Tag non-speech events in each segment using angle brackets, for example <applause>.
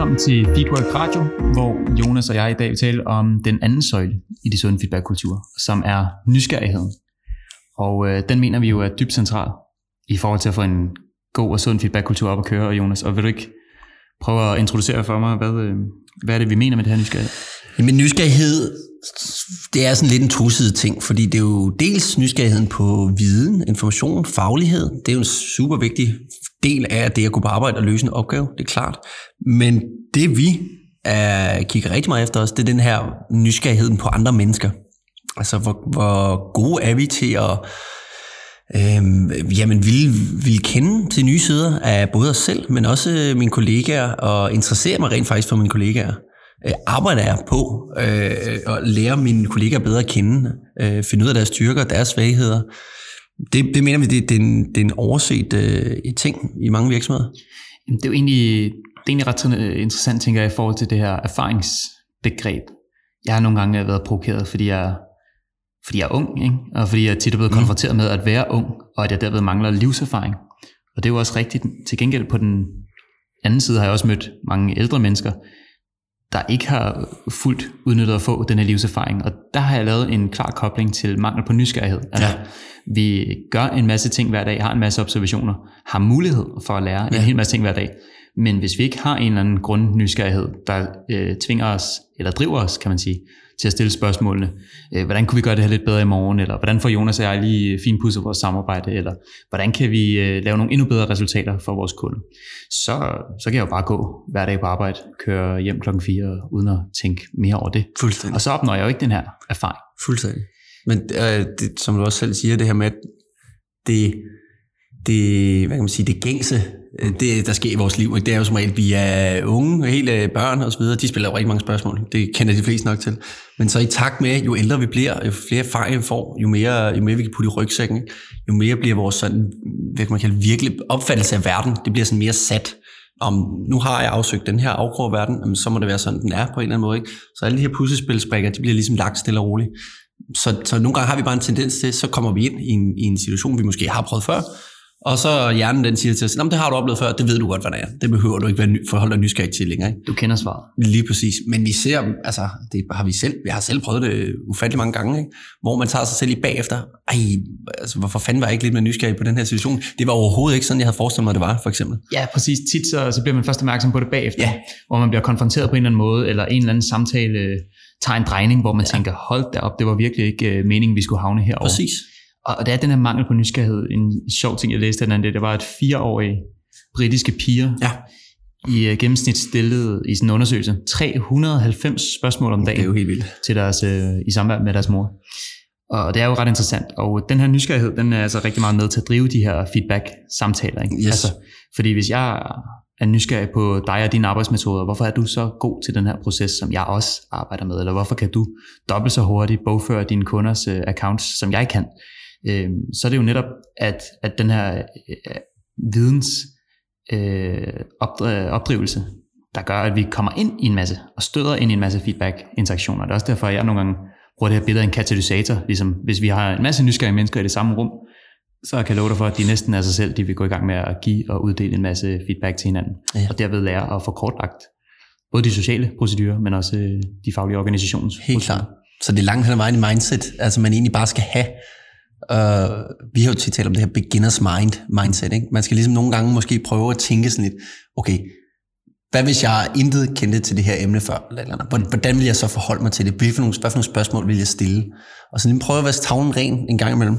Velkommen til Feedwork Radio, hvor Jonas og jeg i dag vil tale om den anden søjle i de sunde feedbackkulturer, som er nysgerrigheden. Og øh, den mener vi jo er dybt central i forhold til at få en god og sund feedbackkultur op at køre, Jonas. Og vil du ikke prøve at introducere for mig, hvad, øh, hvad er det, vi mener med det her nysgerrighed? Jamen nysgerrighed, det er sådan lidt en tosidig ting, fordi det er jo dels nysgerrigheden på viden, information, faglighed. Det er jo en super vigtig del af det at gå på arbejde og løse en opgave, det er klart. Men det vi er, kigger rigtig meget efter os, det er den her nysgerrigheden på andre mennesker. Altså hvor, hvor gode er vi til at øh, jamen, vil, vil kende til nye sider af både os selv, men også øh, mine kollegaer, og interessere mig rent faktisk for mine kollegaer. Øh, arbejder jeg på øh, at lære mine kollegaer bedre at kende, øh, finde ud af deres styrker, deres svagheder. Det, det mener vi, det, det, er, en, det er en overset øh, ting i mange virksomheder. Jamen, det er jo egentlig, det er egentlig ret interessant, tænker jeg, i forhold til det her erfaringsbegreb. Jeg har nogle gange været provokeret, fordi jeg, fordi jeg er ung, ikke? og fordi jeg tit er blevet mm. konfronteret med at være ung, og at jeg derved mangler livserfaring. Og det er jo også rigtigt. Til gengæld på den anden side har jeg også mødt mange ældre mennesker, der ikke har fuldt udnyttet at få den her livserfaring. Og der har jeg lavet en klar kobling til mangel på nysgerrighed. Altså, ja. Vi gør en masse ting hver dag, har en masse observationer, har mulighed for at lære ja. en hel masse ting hver dag. Men hvis vi ikke har en eller anden grund nysgerrighed, der øh, tvinger os, eller driver os, kan man sige, til at stille spørgsmålene. Øh, hvordan kunne vi gøre det her lidt bedre i morgen? Eller hvordan får Jonas og jeg lige finpudset vores samarbejde? Eller hvordan kan vi øh, lave nogle endnu bedre resultater for vores kunde? Så, så kan jeg jo bare gå hver dag på arbejde, køre hjem klokken 4 uden at tænke mere over det. Fuldstændig. Og så opnår jeg jo ikke den her erfaring. Fuldstændig. Men øh, det, som du også selv siger, det her med, at det, det, hvad kan man sige, det gængse Mm. det, der sker i vores liv. Ikke? Det er jo som regel, vi er unge, hele børn og så videre. De spiller jo rigtig mange spørgsmål. Det kender de fleste nok til. Men så i takt med, jo ældre vi bliver, jo flere erfaring vi får, jo mere, jo mere vi kan putte i rygsækken, ikke? jo mere bliver vores sådan, hvad kan man kalde, virkelig opfattelse af verden, det bliver sådan mere sat om nu har jeg afsøgt den her afgrå verden, jamen, så må det være sådan, den er på en eller anden måde. Ikke? Så alle de her puslespilsbrikker, de bliver ligesom lagt stille og roligt. Så, så nogle gange har vi bare en tendens til, så kommer vi ind i en, i en situation, vi måske har prøvet før, og så hjernen den siger til os, det har du oplevet før, det ved du godt, hvad det er. Det behøver du ikke være forholde dig nysgerrig til længere. Ikke? Du kender svaret. Lige præcis. Men vi ser, altså, det har vi selv, vi har selv prøvet det ufattelig mange gange, ikke? hvor man tager sig selv i bagefter, ej, altså, hvorfor fanden var jeg ikke lidt mere nysgerrig på den her situation? Det var overhovedet ikke sådan, jeg havde forestillet mig, det var, for eksempel. Ja, præcis. Tit så, så bliver man først opmærksom på det bagefter, ja. hvor man bliver konfronteret på en eller anden måde, eller en eller anden samtale tager en drejning, hvor man ja. tænker, hold da op, det var virkelig ikke uh, meningen, vi skulle havne herovre. Præcis. Og det er den her mangel på nysgerrighed. En sjov ting, jeg læste den anden, det var, at fireårige britiske piger ja. i uh, gennemsnit stillede i sådan en undersøgelse 390 spørgsmål om dagen det er jo helt vildt. Til deres, uh, i samvær med deres mor. Og det er jo ret interessant. Og den her nysgerrighed, den er altså rigtig meget med til at drive de her feedback-samtaler. Ikke? Yes. Altså, fordi hvis jeg er nysgerrig på dig og dine arbejdsmetoder, hvorfor er du så god til den her proces, som jeg også arbejder med? Eller hvorfor kan du dobbelt så hurtigt bogføre dine kunders uh, accounts, som jeg kan? Øh, så er det jo netop, at, at den her øh, videns øh, opdrivelse, der gør, at vi kommer ind i en masse, og støder ind i en masse feedback-interaktioner. Det er også derfor, at jeg nogle gange bruger det her billede af en katalysator. Ligesom, hvis vi har en masse nysgerrige mennesker i det samme rum, så kan jeg love dig for, at de næsten af sig selv, de vil gå i gang med at give og uddele en masse feedback til hinanden. Ja. Og derved lære at få kortlagt både de sociale procedurer, men også øh, de faglige organisations Helt klart. Så det er langt hen ad vejen i mindset, altså man egentlig bare skal have Uh, vi har jo tit talt om det her beginners mind mindset. Ikke? Man skal ligesom nogle gange måske prøve at tænke sådan lidt, okay, hvad hvis jeg intet kendte til det her emne før? Eller eller Hvordan vil jeg så forholde mig til det? Hvad for nogle, hvad for nogle spørgsmål vil jeg stille? Og så lige prøve at være tavlen ren en gang imellem.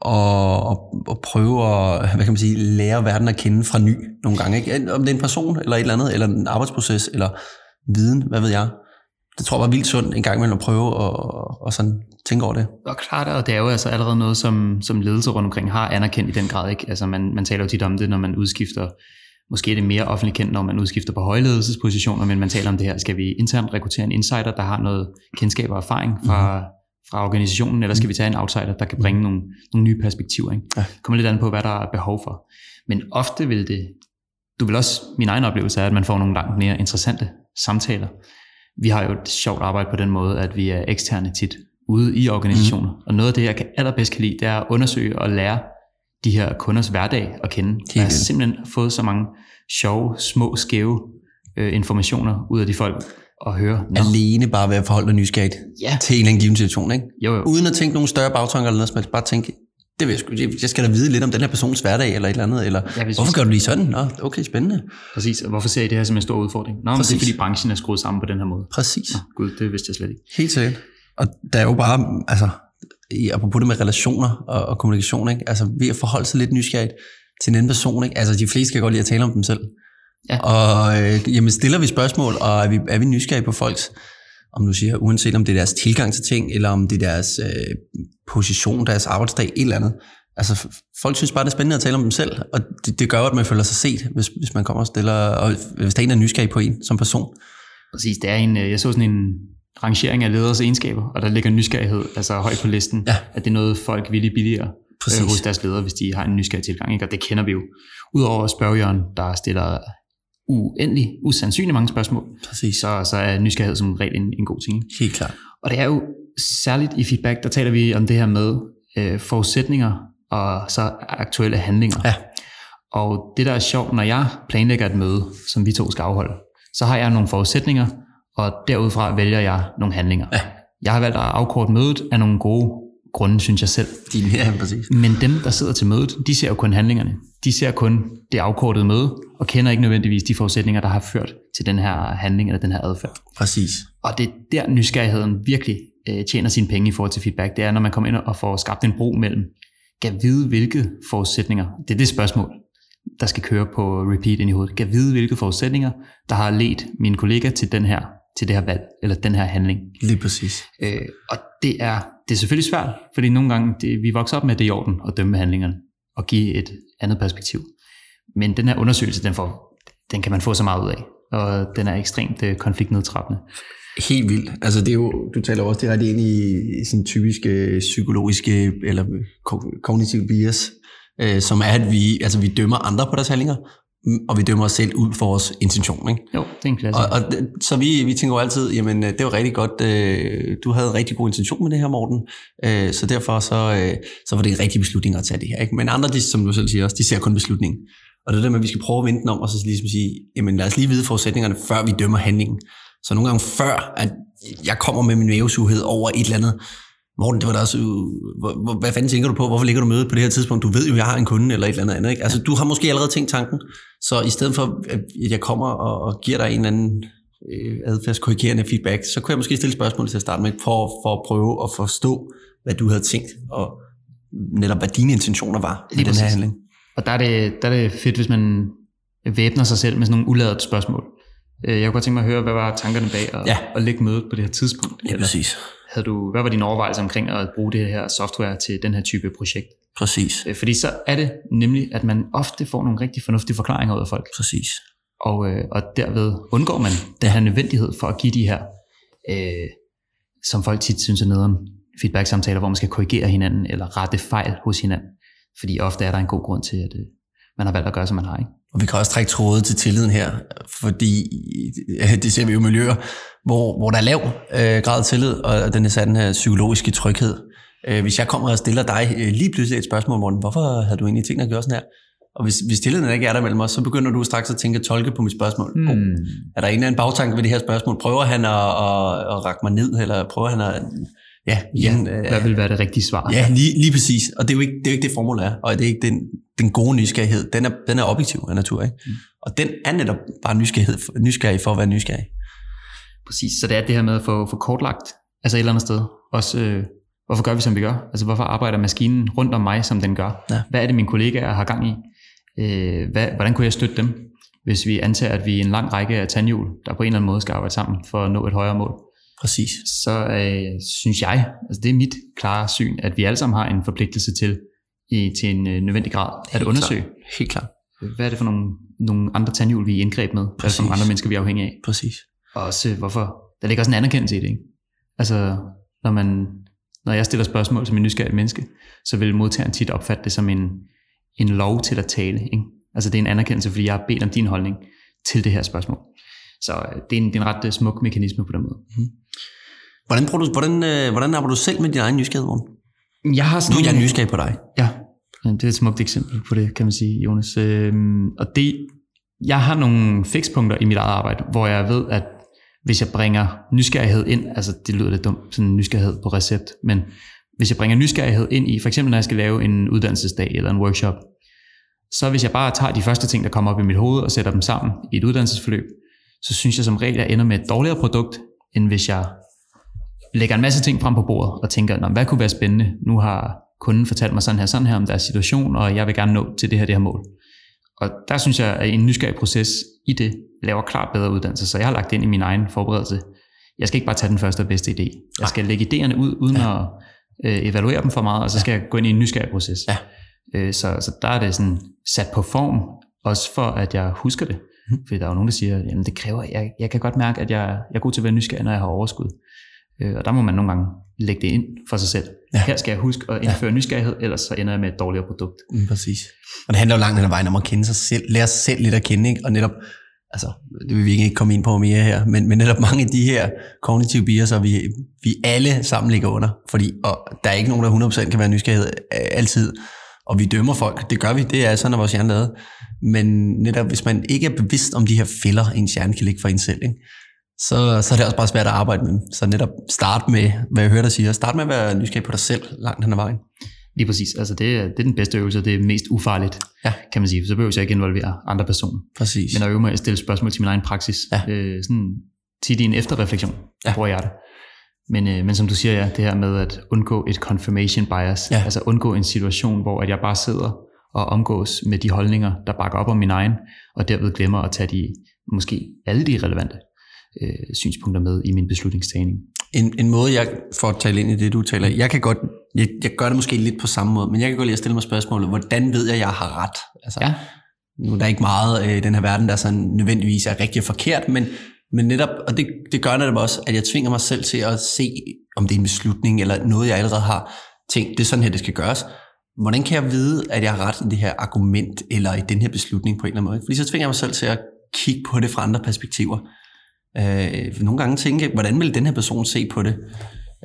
Og, og, og prøve at hvad kan man sige, lære verden at kende fra ny nogle gange. Ikke? Om det er en person, eller et eller andet, eller en arbejdsproces, eller viden, hvad ved jeg det tror jeg var vildt sundt en gang imellem at prøve og, og sådan tænke over det. Og klart, og det er jo altså allerede noget, som, som ledelse rundt omkring har anerkendt i den grad. Ikke? Altså man, man taler jo tit om det, når man udskifter, måske er det mere offentligt kendt, når man udskifter på højledelsespositioner, men man taler om det her, skal vi internt rekruttere en insider, der har noget kendskab og erfaring fra, mm. fra organisationen, eller skal vi tage en outsider, der kan bringe nogle, nogle nye perspektiver. Ikke? Ja. Kommer lidt an på, hvad der er behov for. Men ofte vil det, du vil også, min egen oplevelse er, at man får nogle langt mere interessante samtaler, vi har jo et sjovt arbejde på den måde, at vi er eksterne tit ude i organisationer. Mm. Og noget af det, jeg kan allerbedst kan lide, det er at undersøge og lære de her kunders hverdag at kende. Jeg har simpelthen fået så mange sjove, små, skæve øh, informationer ud af de folk og høre. Nå, Alene bare ved at forholde dig nysgerrigt ja, til en eller anden given situation, ikke? jo, jo. Uden at tænke nogle større bagtanker eller noget som helst. Bare tænke, det vil jeg, sgu, jeg skal da vide lidt om den her persons hverdag eller et eller andet. Eller, Ja, hvorfor gør du lige sådan? Nå, okay, spændende. Præcis. Og hvorfor ser I det her som en stor udfordring? Nå, men det er fordi branchen er skruet sammen på den her måde. Præcis. Nå, Gud, det vidste jeg slet ikke. Helt sikkert. Og der er jo bare, altså, i- apropos det med relationer og, og kommunikation, ikke? altså ved at forholde sig lidt nysgerrigt til en anden person, ikke? altså de fleste kan godt lide at tale om dem selv. Ja. Og øh, jamen, stiller vi spørgsmål, og er vi, er vi nysgerrige på folks, om du siger, uanset om det er deres tilgang til ting, eller om det er deres øh, position, deres arbejdsdag, et eller andet. Altså, folk synes bare, det er spændende at tale om dem selv, og det, det gør at man føler sig set, hvis, hvis man kommer og stiller, og hvis der er en, der er nysgerrig på en som person. Præcis, det er en, øh, jeg så sådan en rangering af leders egenskaber, og der ligger nysgerrighed altså højt på listen, Ja. at det er noget, folk vil billigere Præcis. øh, hos deres ledere, hvis de har en nysgerrig tilgang, ikke? og det kender vi jo. Udover spørgjørn, der stiller uendelig, usandsynligt mange spørgsmål, Præcis. så, så er nysgerrighed som regel en, en god ting. Helt klart. Og det er jo særligt i feedback, der taler vi om det her med øh, forudsætninger og så aktuelle handlinger. Ja. Og det, der er sjovt, når jeg planlægger et møde, som vi to skal afholde, så har jeg nogle forudsætninger, og derudfra vælger jeg nogle handlinger. Ja. Jeg har valgt at afkorte mødet af nogle gode grunde, synes jeg selv. Din, <laughs> ja, præcis. Men dem, der sidder til mødet, de ser jo kun handlingerne. De ser kun det afkortede møde, og kender ikke nødvendigvis de forudsætninger, der har ført til den her handling eller den her adfærd. Præcis. Og det er der nysgerrigheden virkelig øh, tjener sine penge i forhold til feedback. Det er, når man kommer ind og får skabt en bro mellem, kan vide, hvilke forudsætninger, det er det spørgsmål, der skal køre på repeat ind i hovedet. Kan vide, hvilke forudsætninger, der har ledt min kollega til den her til det her valg, eller den her handling. Lige præcis. Øh, og det er, det er selvfølgelig svært, fordi nogle gange, det, vi vokser op med, det i orden at dømme handlingerne, og give et andet perspektiv. Men den her undersøgelse, den, får, den kan man få så meget ud af, og den er ekstremt øh, konfliktnedtrappende. Helt vildt. Altså det er jo, du taler også direkte ind i, i sådan typiske psykologiske eller ko- kognitiv bias, øh, som er, at vi, altså vi dømmer andre på deres handlinger, og vi dømmer os selv ud for vores intention. Ikke? Jo, det er en klasse. Og, og så vi, vi tænker jo altid, jamen øh, det var rigtig godt, øh, du havde en rigtig god intention med det her, Morten, øh, så derfor så, øh, så var det en rigtig beslutning at tage det her. Ikke? Men andre, de, som du selv siger også, de ser kun beslutningen. Og det er det med, at vi skal prøve at vente den om, og så ligesom sige, jamen lad os lige vide forudsætningerne, før vi dømmer handlingen. Så nogle gange før, at jeg kommer med min mavesughed over et eller andet, Morten, det var da også, øh, hvad fanden tænker du på? Hvorfor ligger du mødet på det her tidspunkt? Du ved jo, jeg har en kunde eller et eller andet andet. Ikke? Altså, du har måske allerede tænkt tanken, så i stedet for, at jeg kommer og, og giver dig en eller anden øh, adfærdskorrigerende feedback, så kunne jeg måske stille spørgsmål til at starte med, for, for at prøve at forstå, hvad du havde tænkt, og netop hvad dine intentioner var i den her handling. Og der er, det, der er det fedt, hvis man væbner sig selv med sådan nogle uladede spørgsmål. Øh, Jeg kunne godt tænke mig at høre, hvad var tankerne bag at, Ja. at lægge mødet på det her tidspunkt? Ja, præcis. Havde du, hvad var dine overvejelser omkring at bruge det her software til den her type projekt? Præcis. Øh, Fordi så er det nemlig, at man ofte får nogle rigtig fornuftige forklaringer ud af folk, Præcis. og, øh, og derved undgår man den her nødvendighed for at give de her, øh, som folk tit synes er nederen, feedback-samtaler, hvor man skal korrigere hinanden eller rette fejl hos hinanden. Fordi ofte er der en god grund til, at øh, man har valgt at gøre, som man har. Ikke? Og vi kan også trække tråde til tilliden her, fordi det ser vi jo i miljøer, hvor, hvor der er lav øh, grad af tillid, og den er sådan her psykologiske tryghed. Øh, hvis jeg kommer og stiller dig øh, lige pludselig et spørgsmål, Morten, hvorfor havde du egentlig tænkt at gøre sådan her? Og hvis, hvis tilliden ikke er der mellem os, så begynder du straks at tænke og tolke på mit spørgsmål. Hmm. Oh, er der en eller anden bagtanke ved det her spørgsmål? Prøver han at, at, at række mig ned, eller prøver han at... Ja, igen, øh, Hvad vil være det rigtige svar? Ja, lige, lige præcis. Og det er jo ikke det, er jo ikke det formål er. Og det er ikke den, den gode nysgerrighed. Den er, den er objektiv af natur. Ikke? Mm. Og den er netop bare nysgerrighed, nysgerrig for at være nysgerrig. Præcis, så det er det her med at få, få kortlagt, altså et eller andet sted, også øh, hvorfor gør vi, som vi gør? Altså hvorfor arbejder maskinen rundt om mig, som den gør? Ja. Hvad er det, mine kollegaer har gang i? Øh, hvad, hvordan kunne jeg støtte dem, hvis vi antager, at vi er en lang række af tandhjul, der på en eller anden måde skal arbejde sammen for at nå et højere mål? Præcis. Så øh, synes jeg, altså det er mit klare syn, at vi alle sammen har en forpligtelse til, i, til en øh, nødvendig grad, at Helt undersøge, Klart. Helt klart. hvad er det for nogle, nogle andre tandhjul, vi er indgreb med? Hvad er det for Præcis. nogle andre mennesker, vi er afhængige af? Præcis. Og også hvorfor, der ligger også en anerkendelse i det, ikke? Altså, når, man, når jeg stiller spørgsmål som en nysgerrig menneske, så vil modtageren tit opfatte det som en, en lov til at tale, ikke? Altså, det er en anerkendelse, fordi jeg har bedt om din holdning til det her spørgsmål. Så øh, det er en, det er en ret øh, smuk mekanisme på den måde. Hvordan, prøver du, hvordan, øh, hvordan arbejder du selv med din egen nysgerrighed, Morten? Jeg har Nu sådan er jeg nysgerrig på dig. Ja, det er et smukt eksempel på det, kan man sige, Jonas. Øhm, og det, jeg har nogle fikspunkter i mit eget arbejde, hvor jeg ved, at hvis jeg bringer nysgerrighed ind, altså det lyder lidt dumt, sådan nysgerrighed på recept, men hvis jeg bringer nysgerrighed ind i, for eksempel når jeg skal lave en uddannelsesdag eller en workshop, så hvis jeg bare tager de første ting, der kommer op i mit hoved og sætter dem sammen i et uddannelsesforløb, så synes jeg som regel, at jeg ender med et dårligere produkt, end hvis jeg lægger en masse ting frem på bordet og tænker, hvad kunne være spændende? Nu har kunden fortalt mig sådan her, sådan her om deres situation, og jeg vil gerne nå til det her, det her mål. Og der synes jeg, at en nysgerrig proces i det laver klart bedre uddannelse, så jeg har lagt ind i min egen forberedelse. Jeg skal ikke bare tage den første og bedste idé. Jeg skal lægge idéerne ud, uden ja. at øh, evaluere dem for meget, og så skal ja. jeg gå ind i en nysgerrig proces. Ja. Øh, så, så der er det sådan sat på form, også for at jeg husker det. Mm. Fordi der er jo nogen, der siger, at det kræver, jeg, jeg kan godt mærke, at jeg, jeg er god til at være nysgerrig, når jeg har overskud. Øh, og der må man nogle gange lægge det ind for sig selv. Ja. Her skal jeg huske at indføre ja. nysgerrighed, ellers så ender jeg med et dårligere produkt. Mm, præcis. Og det handler jo langt hen ad vejen om at kende sig selv, lære sig selv lidt at kende, ikke? og netop, altså, det vil vi ikke komme ind på mere her, men, men netop mange af de her kognitive biaser, vi, vi alle sammen ligger under, fordi og der er ikke nogen, der 100% kan være nysgerrighed øh, altid, og vi dømmer folk, det gør vi, det er sådan, at vores hjerne lavet. Men netop hvis man ikke er bevidst om de her fælder, ens hjerne kan ligge for en selv, ikke? Så, så er det også bare svært at arbejde med Så netop start med, hvad jeg hører dig sige, start med at være nysgerrig på dig selv langt hen ad vejen. Lige præcis. Altså det, det er den bedste øvelse, det er mest ufarligt, ja. kan man sige. Så behøver jeg ikke involvere andre personer. Præcis. Men at øve mig at stille spørgsmål til min egen praksis. Ja. Øh, sådan tit i en efterreflektion, ja. bruger jeg det. Men, øh, men som du siger, ja, det her med at undgå et confirmation bias, ja. altså undgå en situation, hvor at jeg bare sidder og omgås med de holdninger, der bakker op om min egen, og derved glemmer at tage de, måske alle de relevante øh, synspunkter med i min beslutningstagning. En, en måde, jeg får at tale ind i det, du taler, jeg kan godt, jeg, jeg gør det måske lidt på samme måde, men jeg kan godt lide at stille mig spørgsmålet, hvordan ved jeg, jeg har ret? Altså, ja. Nu er der ikke meget øh, i den her verden, der sådan nødvendigvis er rigtig forkert, men, men netop, og det, det gør netop også, at jeg tvinger mig selv til at se, om det er en beslutning, eller noget, jeg allerede har tænkt, det er sådan her, det skal gøres. Hvordan kan jeg vide, at jeg har ret i det her argument, eller i den her beslutning på en eller anden måde? Fordi så tvinger jeg mig selv til at kigge på det fra andre perspektiver. Øh, nogle gange tænke, hvordan vil den her person se på det?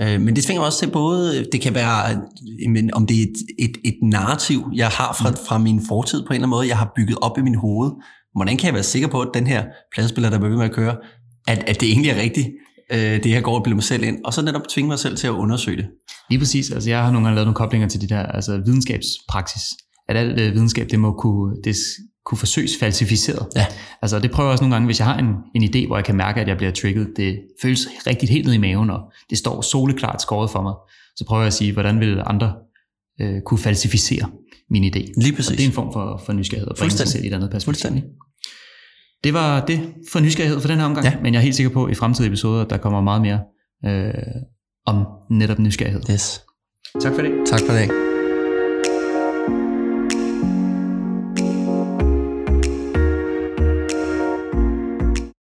Øh, men det tvinger også til både, det kan være, men om det er et, et, et narrativ, jeg har fra, fra min fortid på en eller anden måde, jeg har bygget op i min hoved. Hvordan kan jeg være sikker på, at den her pladespiller, der bliver med at køre, at, at det egentlig er rigtigt, øh, det her går og bliver mig selv ind, og så netop tvinge mig selv til at undersøge det. Lige præcis. Altså, jeg har nogle gange lavet nogle koblinger til de der altså, videnskabspraksis. At alt øh, videnskab, det må kunne, det kunne forsøges falsificeret. Ja. Altså, det prøver jeg også nogle gange, hvis jeg har en, en idé, hvor jeg kan mærke, at jeg bliver trigget. Det føles rigtig helt ned i maven, og det står soleklart skåret for mig. Så prøver jeg at sige, hvordan vil andre øh, kunne falsificere min idé. Lige præcis. Og det er en form for, for nysgerrighed, og bringe sig selv i et andet perspektiv. Det var det for nysgerrighed for den her omgang, ja. men jeg er helt sikker på, at i fremtidige episoder, der kommer meget mere øh, om netop nysgerrighed. Yes. Tak for det. Tak for det.